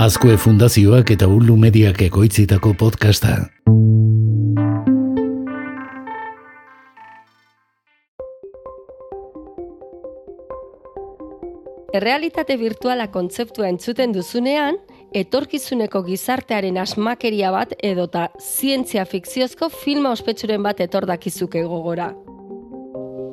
Azkue Fundazioak eta Ulu Mediak ekoitzitako podcasta. Errealitate virtuala kontzeptua entzuten duzunean, etorkizuneko gizartearen asmakeria bat edota zientzia fikziozko filma ospetsuren bat etor dakizuke gogora.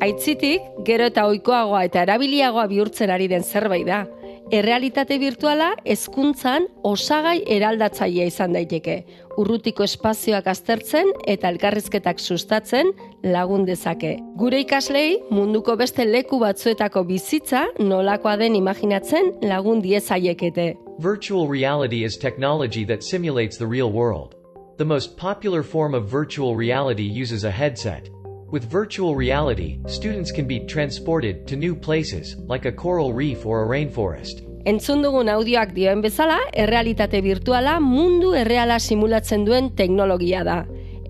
Aitzitik, gero eta ohikoagoa eta erabiliagoa bihurtzen ari den zerbait da. Errealitate virtuala hezkuntzan osagai eraldatzailea izan daiteke. Urrutiko espazioak aztertzen eta elkarrizketak sustatzen lagun dezake. Gure ikaslei munduko beste leku batzuetako bizitza nolakoa den imaginatzen lagun diezaiekete. Virtual reality is technology that simulates the real world. The most popular form of virtual reality uses a headset. With virtual reality, students can be transported to new places, like a coral reef or a rainforest. Entzun dugun audioak dioen bezala, errealitate virtuala mundu erreala simulatzen duen teknologia da.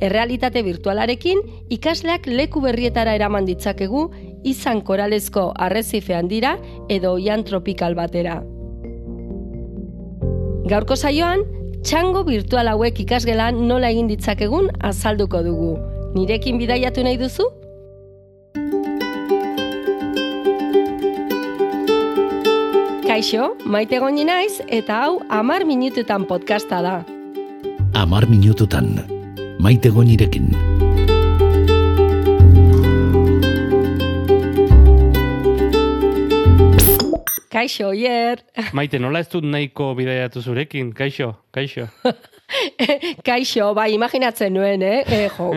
Errealitate virtualarekin ikasleak leku berrietara eraman ditzakegu izan koralezko arrezifean dira edo oian tropikal batera. Gaurko saioan, txango virtual hauek ikasgelan nola egin ditzakegun azalduko dugu. Nirekin bidaiatu nahi duzu? Kaixo, maite goni naiz eta hau amar minututan podcasta da. Amar minututan, maite gonirekin. Kaixo, oier. Maite, nola ez dut nahiko bidaiatu zurekin? Kaixo, kaixo. Kaixo, bai, imaginatzen nuen, eh? eh jo.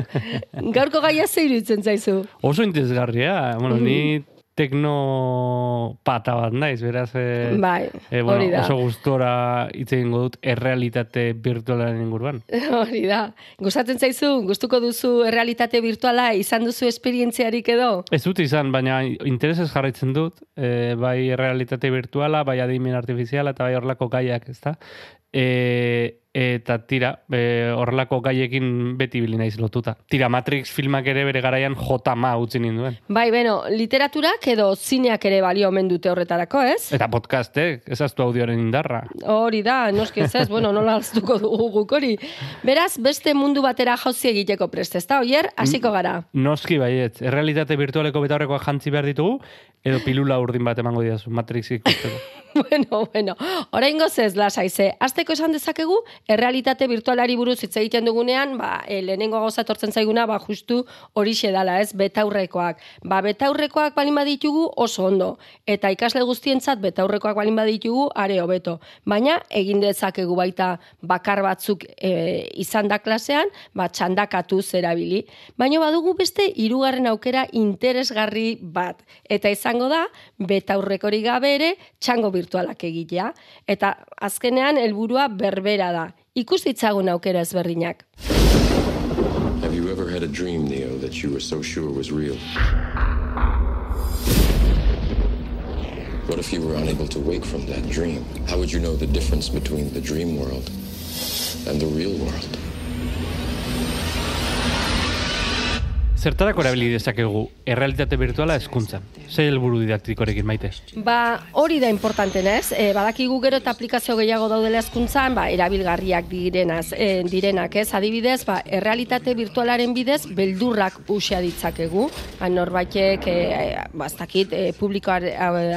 Gaurko gaia zeirutzen zaizu. Oso interesgarria. Bueno, ni tekno pata bat naiz, beraz. E, Bai, e, bueno, hori da. Oso gustora hitz egingo dut errealitate virtualaren inguruan. Hori da. Gustatzen zaizu, gustuko duzu errealitate virtuala izan duzu esperientziarik edo? Ez dut izan, baina interesez jarraitzen dut, e, bai errealitate virtuala, bai adimen artifiziala eta bai horlako gaiak, ezta? E, eta tira, e, horrelako gaiekin beti bili naiz lotuta. Tira, Matrix filmak ere bere garaian jotama utzi ninduen. Bai, beno, literaturak edo zineak ere balio omen dute horretarako, ez? Eta podcastek, ezaztu audioaren indarra. Hori da, noski ez bueno, nola alztuko dugu guk hori. Beraz, beste mundu batera jauzi egiteko prest, ez da, oier, hasiko gara. Noski baiet, errealitate virtualeko betaurrekoak jantzi behar ditugu, edo pilula urdin bat emango didazu, Matrix ikusteko. bueno, bueno, orain ez lasaize. Azteko esan dezakegu, errealitate virtualari buruz hitz egiten dugunean, ba, e, lehenengo gauza etortzen zaiguna, ba, justu horixe dala, ez, betaurrekoak. Ba, betaurrekoak balin baditugu oso ondo, eta ikasle guztientzat betaurrekoak balin baditugu are hobeto. Baina, egin dezakegu baita bakar batzuk e, izan da klasean, ba, txandakatu zerabili. Baina badugu beste hirugarren aukera interesgarri bat. Eta izango da, betaurrekorik gabe ere, txango virtualak egitea. Eta azkenean helburua berbera da. Ikus ditzagun aukera ezberdinak. Have you ever had a dream, Neo, that you were so sure was real? What if you were unable to wake from that dream? How would you know the difference between the dream world and the real world? Zertarako erabili dezakegu errealitate virtuala hezkuntzan? Zer helburu didaktikorekin maite? Ba, hori da importanten ez. E, badakigu gero eta aplikazio gehiago daudela hezkuntzan, ba, erabilgarriak direnaz, e, direnak ez. Adibidez, ba, errealitate virtualaren bidez, beldurrak usia ditzakegu. Ba, norbaitek, e, ba, ez dakit, e, publikoar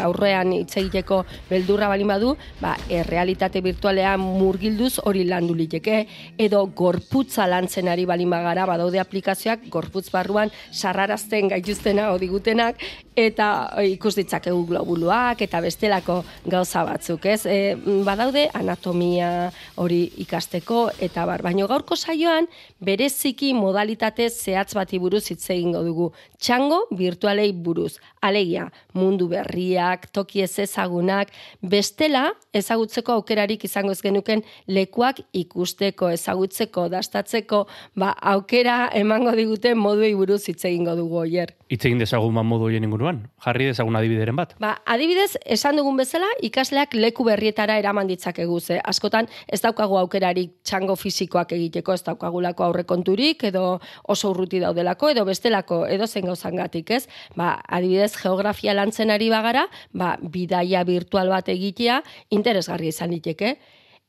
aurrean hitz egiteko beldurra balin badu, ba, errealitate virtualean murgilduz hori landu liteke. Edo gorputza lantzen ari balin bagara, badaude aplikazioak gorputz barruan sarrarazten gaituztena odigutenak, eta e, ikus ditzakegu globuluak eta bestelako gauza batzuk, ez? E, badaude anatomia hori ikasteko eta bar, baino gaurko saioan bereziki modalitate zehatz bati buruz hitz egingo dugu. Txango virtualei buruz. Alegia, mundu berriak, toki ez ezagunak, bestela ezagutzeko aukerarik izango ez genuken lekuak ikusteko, ezagutzeko, dastatzeko, ba, aukera emango diguten moduei buruz hitz egingo dugu oier. Hitz egin dezagun ba modu horien inguruan. Jarri dezagun adibideren bat. Ba, adibidez, esan dugun bezala, ikasleak leku berrietara eraman ditzakegu ze. Askotan, ez daukagu aukerarik txango fisikoak egiteko, ez daukagulako aurrekonturik, edo oso urruti daudelako, edo bestelako, edo zen gauzangatik, ez? Ba, adibidez, geografia lantzen ari bagara, ba, bidaia virtual bat egitea interesgarri izan liteke.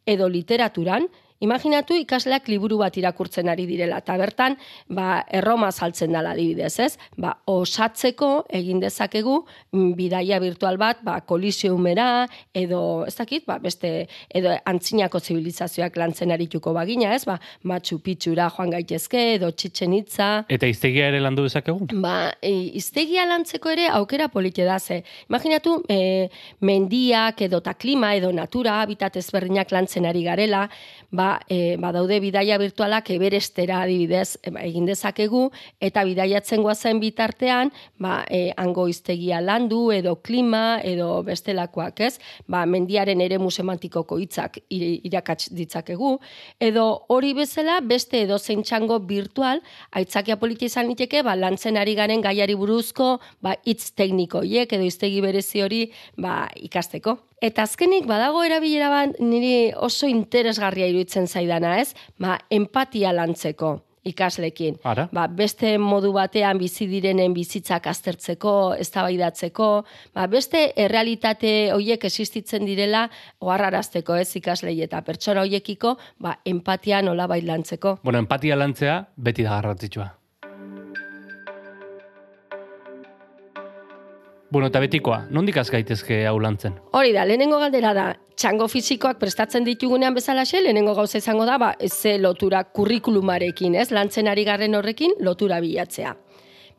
edo literaturan, Imaginatu ikasleak liburu bat irakurtzen ari direla, eta bertan, ba, erroma saltzen dela adibidez, ez? Ba, osatzeko egin dezakegu mm, bidaia virtual bat, ba, kolisiumera, edo, ez dakit, ba, beste, edo antzinako zibilizazioak lantzen arituko bagina, ez? Ba, matxu pitxura joan gaitezke, edo txitzen hitza. Eta iztegia ere landu dezakegu? Ba, e, iztegia lantzeko ere aukera polite da, ze. Imaginatu, e, mendiak, edo ta klima, edo natura, habitat ezberdinak lantzen ari garela, ba, e, ba daude bidaia virtualak eberestera adibidez e, ba, egin dezakegu eta bidaiatzen goazen bitartean ba e, hango iztegia landu edo klima edo bestelakoak, ez? Ba mendiaren eremu semantikoko hitzak irakats ditzakegu edo hori bezala beste edo txango virtual aitzakia politia izan liteke ba lantzen ari garen gaiari buruzko ba hitz tekniko hiek edo iztegi berezi hori ba ikasteko. Eta azkenik badago erabilera bat niri oso interesgarria iruditzen zaidana, ez? Ba, empatia lantzeko ikaslekin. Ara? Ba, beste modu batean bizi direnen bizitzak aztertzeko, eztabaidatzeko, ba, beste errealitate hoiek existitzen direla oharrarazteko, ez ikaslei eta pertsona hoiekiko, ba, empatia nola lantzeko. Bueno, empatia lantzea beti da garrantzitsua. Bueno, eta betikoa, nondik az gaitezke hau lantzen? Hori da, lehenengo galdera da, txango fizikoak prestatzen ditugunean bezalaxe, lehenengo gauza izango da, ba, ze lotura kurrikulumarekin, ez, lantzen ari garren horrekin, lotura bilatzea.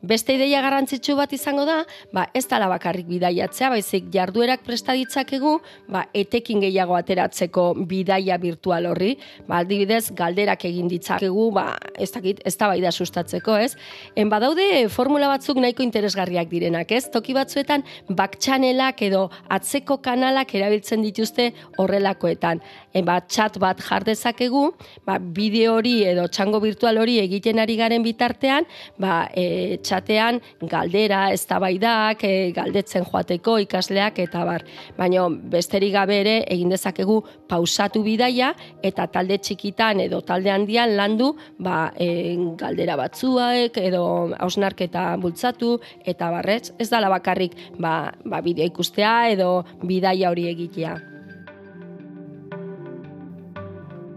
Beste ideia garrantzitsu bat izango da, ba, ez dala bakarrik bidaiatzea, baizik jarduerak presta ditzakegu, ba, etekin gehiago ateratzeko bidaia virtual horri, ba, aldibidez, galderak egin ditzakegu, ba, ez dakit, ez da bai da sustatzeko, ez? En badaude formula batzuk nahiko interesgarriak direnak, ez? Toki batzuetan, baktxanelak edo atzeko kanalak erabiltzen dituzte horrelakoetan. En ba, chat bat jardezakegu, ba, bideo hori edo txango virtual hori egiten ari garen bitartean, ba, e, txatean galdera, eztabaidak, e, galdetzen joateko ikasleak eta bar. Baina besterik gabe ere egin dezakegu pausatu bidaia eta talde txikitan edo talde handian landu ba, e, galdera batzuak edo hausnarketa bultzatu eta barretz ez dala bakarrik ba, ba bideo ikustea edo bidaia hori egitea.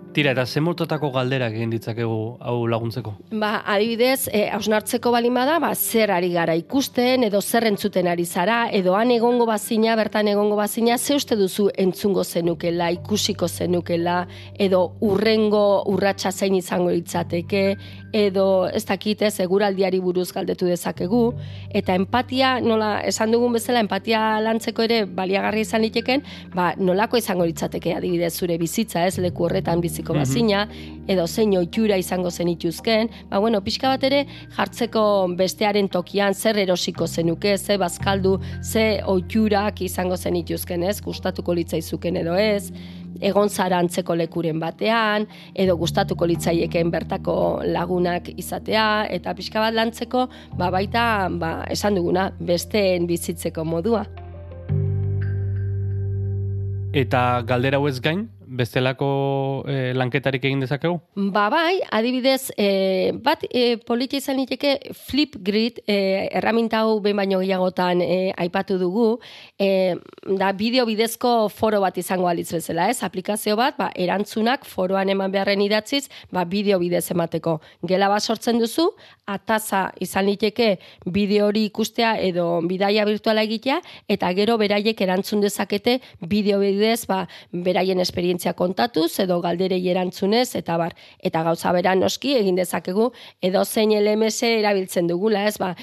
Tira, eta ze galderak egin ditzakegu hau laguntzeko? Ba, adibidez, e, hausnartzeko balin bada, ba, zer ari gara ikusten, edo zer entzuten ari zara, edo han egongo bazina, bertan egongo bazina, ze uste duzu entzungo zenukela, ikusiko zenukela, edo urrengo urratsa zein izango litzateke, edo ez dakite, seguraldiari buruz galdetu dezakegu, eta empatia, nola, esan dugun bezala, empatia lantzeko ere baliagarri izan liteken, ba, nolako izango litzateke adibidez zure bizitza, ez, leku horretan bizi iritsiko bazina, edo zein oitura izango zen ituzken, ba, bueno, pixka bat ere jartzeko bestearen tokian zer erosiko zenuke, ze bazkaldu, ze oiturak izango zen ituzken, ez, gustatuko litzaizuken edo ez, egon zara antzeko lekuren batean, edo gustatuko litzaieken bertako lagunak izatea, eta pixka bat lantzeko, ba, baita, ba, esan duguna, besteen bizitzeko modua. Eta galdera hauez gain, bestelako e, lanketarik egin dezakegu? Ba bai, adibidez, e, bat e, politia izan liteke Flipgrid e, erraminta hau behin baino gehiagotan e, aipatu dugu, e, da bideo bidezko foro bat izango alitz bezala, ez? Aplikazio bat, ba, erantzunak foroan eman beharren idatziz, ba, bideo bidez emateko. Gela bat sortzen duzu, ataza izan liteke bideo hori ikustea edo bidaia virtuala egitea, eta gero beraiek erantzun dezakete bideo bidez, ba, beraien esperientzia esperientzia kontatuz edo galderei erantzunez eta bar. Eta gauza bera noski egin dezakegu edo zein LMS erabiltzen dugula, ez? Ba,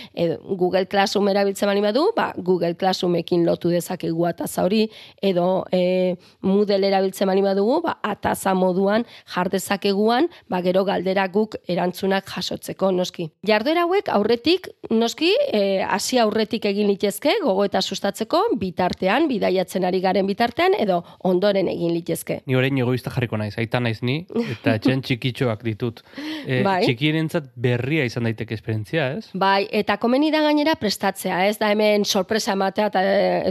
Google Classroom erabiltzen bali badu, ba Google Classroomekin lotu dezakegu ataza hori edo e, Moodle erabiltzen bali badugu, ba ataza moduan jar dezakeguan, ba gero galdera guk erantzunak jasotzeko noski. Jarduera hauek aurretik noski e, hasi aurretik egin litezke gogo eta sustatzeko bitartean bidaiatzen ari garen bitartean edo ondoren egin litezke. ni orain egoista jarriko naiz, aita naiz ni, eta etxen txikitxoak ditut. E, bai. Txikierentzat berria izan daiteke esperientzia, ez? Bai, eta komeni da gainera prestatzea, ez da hemen sorpresa ematea eta,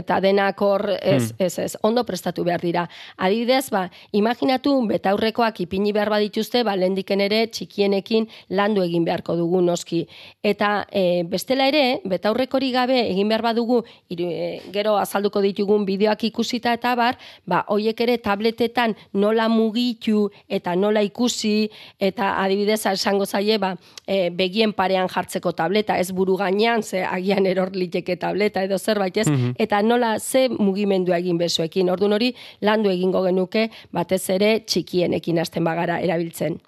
eta denak hor, ez, hmm. ez, ez, ondo prestatu behar dira. Adibidez, ba, imaginatu betaurrekoak ipini behar badituzte, ba, lehendiken ere txikienekin landu egin beharko dugu noski. Eta e, bestela ere, betaurrekori gabe egin behar badugu, iru, e, gero azalduko ditugun bideoak ikusita eta bar, ba, hoiek ere tabletetan horretan nola mugitu eta nola ikusi eta adibidez esango zaie ba, e, begien parean jartzeko tableta, ez buru gainean, ze agian eror liteke tableta edo zerbait ez, Mhm. eta nola ze mugimendu egin besoekin. Ordun hori landu egingo genuke batez ere txikienekin hasten bagara erabiltzen.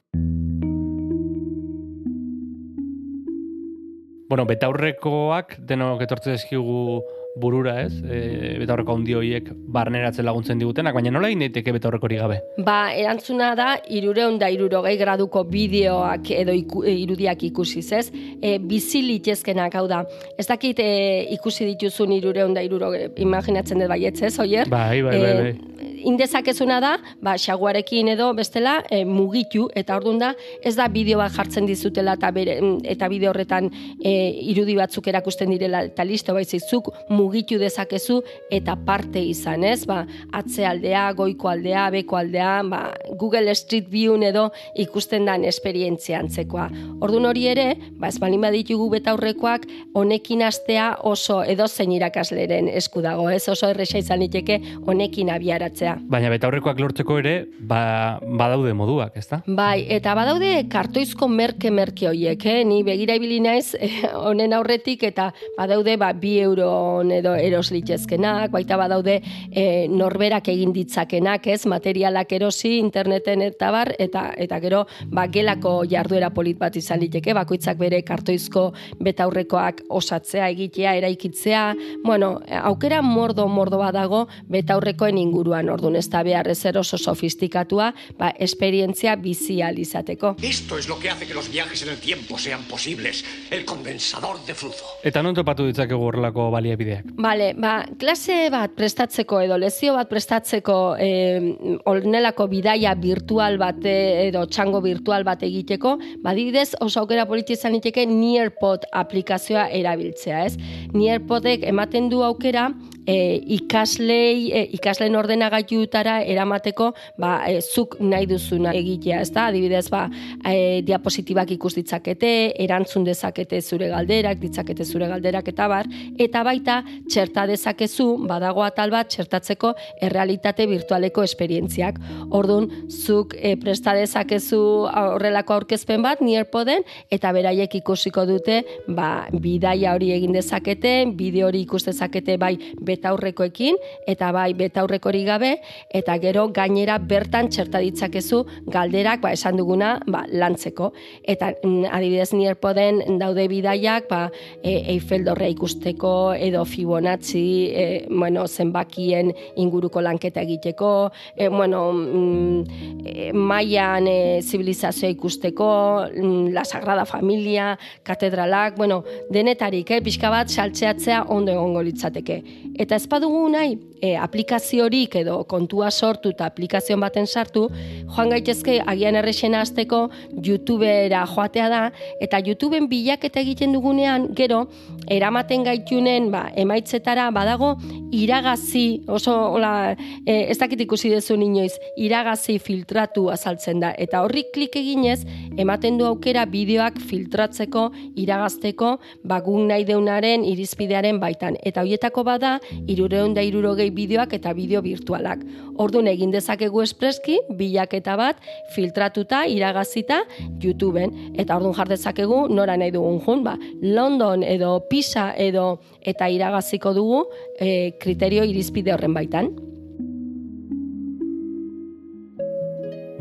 Bueno, betaurrekoak denok etortzen eskigu burura, ez? E, betaurreko handi horiek barneratzen laguntzen digutenak, baina nola egin daiteke betaurrekori gabe? Ba, erantzuna da, irureun da irurogei graduko bideoak edo iku, e, irudiak ikusiz, ez? E, bizi litezkenak, hau da. Ez dakit e, ikusi dituzun irureun da irurogei, imaginatzen dut baietz, ez, oier? Bai, bai, bai, bai. Indezakezuna da, ba, xaguarekin edo bestela e, mugitu, eta ordun da, ez da bideo bat jartzen dizutela eta, bere, eta bideo horretan e, irudi batzuk erakusten direla eta listo zuk mugitu dezakezu eta parte izan, ez? Ba, atzealdea, goiko aldea, beko aldea, ba, Google Street View edo ikusten dan esperientzia antzekoa. Ordun hori ere, ba, ez balin baditugu betaurrekoak, honekin astea oso edo zein irakasleren esku dago, ez? Oso erresa izan liteke honekin abiaratzea. Baina betaurrekoak lortzeko ere, ba, badaude moduak, ezta? Bai, eta badaude kartoizko merke-merke hoiek, eh? ni begira ibili naiz eh, honen aurretik eta badaude ba, bi euron edo eros litezkenak, baita badaude eh, norberak egin ditzakenak, ez, materialak erosi interneten eta bar, eta, eta gero ba, gelako jarduera polit bat izan liteke, bakoitzak bere kartoizko betaurrekoak osatzea, egitea, eraikitzea, bueno, aukera mordo-mordo badago betaurrekoen inguruan, ordun ez da behar ez oso sofistikatua, ba, esperientzia bizi ahal izateko. Esto es lo que hace que los viajes en el tiempo sean posibles. El condensador de flujo. Eta non topatu ditzakegu horrelako baliabideak? Bale, ba, klase bat prestatzeko edo lezio bat prestatzeko eh, onelako bidaia virtual bat eh, edo txango virtual bat egiteko, badibidez oso aukera politi izan liteke Nearpod aplikazioa erabiltzea, ez? Nearpodek ematen du aukera e, ikaslei, e, ikasleen ordenagailutara eramateko ba, e, zuk nahi duzuna egitea, ez da? Adibidez, ba, e, diapositibak ikus ditzakete, erantzun dezakete zure galderak, ditzakete zure galderak eta bar, eta baita txerta dezakezu, badago atal bat txertatzeko errealitate virtualeko esperientziak. Ordun zuk e, presta dezakezu horrelako aurkezpen bat, Nearpoden, eta beraiek ikusiko dute, ba, bidaia hori egin dezakete, bideo hori ikus dezakete bai betaurrekoekin, eta bai betaurrekori gabe, eta gero gainera bertan txerta ditzakezu galderak, ba, esan duguna, ba, lantzeko. Eta mm, adibidez Nearpoden daude bidaiak, ba, e, Eiffel dorrea ikusteko, edo Fibonacci, e, bueno, zenbakien inguruko lanketa egiteko, e, bueno, mm, e, maian e, zibilizazioa ikusteko, mm, La Sagrada Familia, katedralak, bueno, denetarik, eh, pixka bat saltzeatzea ondo egongo litzateke. Eta ez badugu nahi, e, aplikaziorik edo kontua sortu eta aplikazio baten sartu, joan gaitezke agian errexena hasteko YouTubera joatea da, eta YouTubeen bilaketa egiten dugunean, gero, eramaten gaitunen ba, emaitzetara badago iragazi, oso hola, e, ez dakit ikusi dezun inoiz, iragazi filtratu azaltzen da. Eta horri klik eginez, ematen du aukera bideoak filtratzeko, iragazteko, ba, guk nahi deunaren irizpidearen baitan. Eta hoietako bada, irureun da irurogei bideoak eta bideo virtualak. Ordun egin dezakegu espreski, bilaketa bat, filtratuta, iragazita, YouTubeen. Eta ordun jar dezakegu, nora nahi dugun jun, ba, London edo Pisa edo eta iragaziko dugu e, kriterio irizpide horren baitan.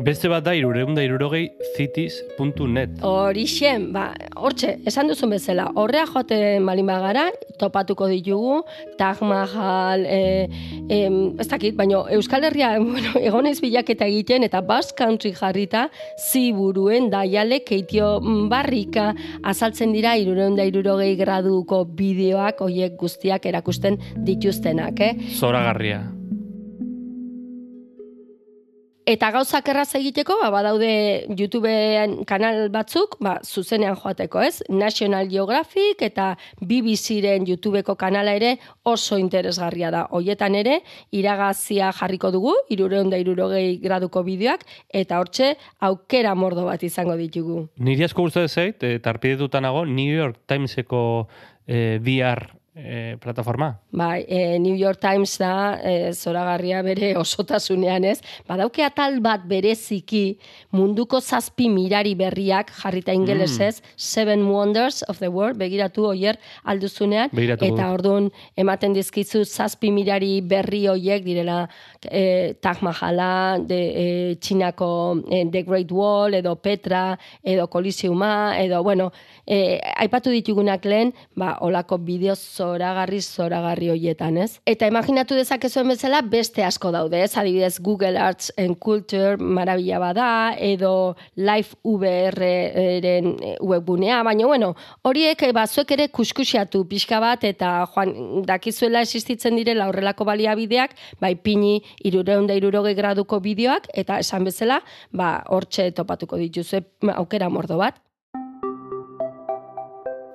Beste bat da irureunda irurogei cities.net. Horixen, ba, hortxe, esan duzun bezala, horrea joaten balin bagara, topatuko ditugu, Taj Mahal, e, e, ez dakit, baina Euskal Herria, bueno, egonez bilaketa egiten, eta Basque Country jarrita, ziburuen, daiale, keitio barrika, azaltzen dira, irureun da irurogei graduko bideoak, hoiek guztiak erakusten dituztenak, eh? Zoragarria. Eta gauzak erraz egiteko, ba, badaude YouTubeen kanal batzuk, ba, zuzenean joateko, ez? National Geographic eta BBC-ren YouTubeko kanala ere oso interesgarria da. Hoietan ere, iragazia jarriko dugu, irureun da irurogei graduko bideoak, eta hortxe aukera mordo bat izango ditugu. Niri asko gustatzen zait, eta arpidetuta nago, New York Timeseko eh, VR e, plataforma. Bai, e, New York Times da e, zoragarria bere osotasunean ez. Badauke atal bat bereziki munduko zazpi mirari berriak jarrita ingelesez, Seven Wonders of the World, begiratu oier alduzunean. Begiratuko eta orduan ematen dizkizu zazpi mirari berri hoiek direla e, Taj Mahala, de, e, Txinako e, The Great Wall, edo Petra, edo Kolisiuma, edo, bueno, e, aipatu ditugunak lehen, ba, olako bideo zoragarri zoragarri hoietan, ez? Eta imaginatu dezakezuen bezala beste asko daude, ez? Adibidez, Google Arts and Culture marabila bada, edo Live VR-ren webgunea, baina, bueno, horiek, e, ba, zuek ere kuskusiatu pixka bat, eta joan, dakizuela existitzen direla horrelako baliabideak, bai pini irureunda irurogei graduko bideoak, eta esan bezala, ba, hortxe topatuko dituzue aukera mordo bat.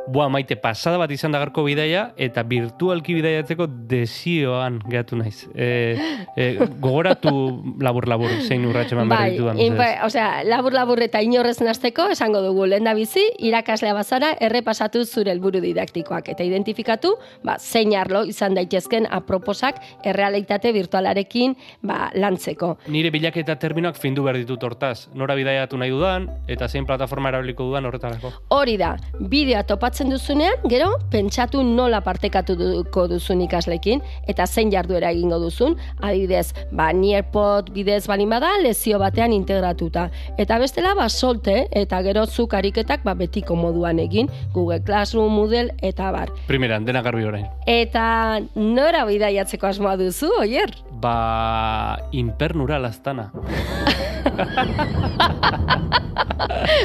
Boa, maite, pasada bat izan da garko bidaia, eta virtualki bidaiatzeko desioan geratu naiz. E, e, gogoratu labur-labur, zein urratxe eman Bai, inpa, mesedez. osea, labur-labur eta inorrez nasteko, esango dugu, lehen bizi, irakaslea bazara, errepasatu zure helburu didaktikoak, eta identifikatu, ba, zein arlo izan daitezken aproposak errealitate virtualarekin ba, lantzeko. Nire bilaketa terminoak findu behar ditut hortaz. Nora bidaiatu nahi dudan, eta zein plataforma erabiliko dudan horretarako. Hori da, bideoa topatzen duzunean, gero, pentsatu nola partekatuko duzun ikaslekin, eta zein jarduera egingo duzun, adibidez, ba, Nearpod bidez balin bada, lezio batean integratuta. Eta bestela, ba, solte, eta gero zuk ariketak ba, betiko moduan egin, Google Classroom, Moodle, eta bar. Primeran, dena garbi orain. Eta nora bidaiatzeko asmoa duzu, oier? Ba, impernura lastana.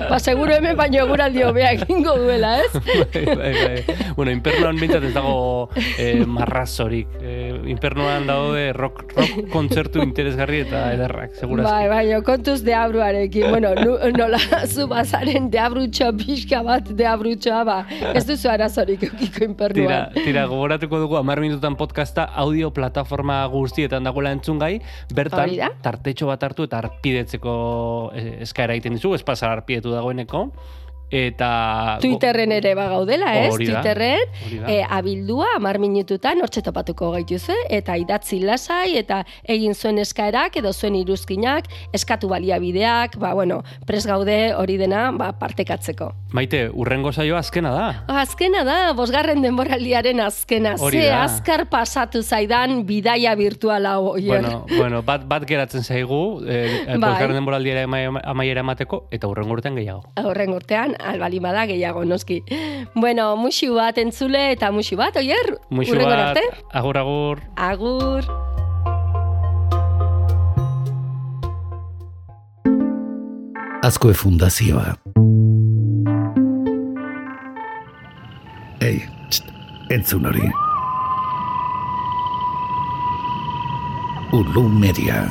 Ba, seguro hemen baino eguraldi hobea egingo duela, ez? bai, bai, bai. Bueno, inpernuan bintzat ez dago eh, marrazorik. Eh, inpernuan daude rock, rock kontzertu interesgarri eta ederrak, segurazki. Bai, bai, kontuz deabruarekin. Bueno, nu, nola zu bazaren deabrutxo pixka bat deabrutxoa, ba, ez duzu arazorik eukiko Tira, inpernuan. tira, gogoratuko dugu amar minututan podcasta audio plataforma guztietan dagoela entzungai, bertan tartetxo bat hartu eta arpidetzeko eh, eskaera egiten dizu, ez pasar arpidetu dagoeneko, eta... Twitterren ere bagaudela, ez? Hori da, Twitterren, hori da. e, abildua, amar minututan, hortxe topatuko gaituzue, eta idatzi lasai, eta egin zuen eskaerak, edo zuen iruzkinak, eskatu baliabideak, ba, bueno, pres gaude hori dena, ba, partekatzeko. Maite, urrengo saioa azkena da. Azkena da, bosgarren denboraldiaren azkena. Hori Ze da. azkar pasatu zaidan bidaia virtuala oier. Bueno, bueno, bat, bat geratzen zaigu, eh, Bai. denboraldiera ama- amaiera emateko, eta urrengo urtean gehiago. Horren urtean, albali bada gehiago noski. Bueno, musu bat entzule eta musu bat, oier? Hurrengora bat, arte. agur agur. Agur. Azkoe Fundazioa. Ei, txt, entzun hori. Ulu Media.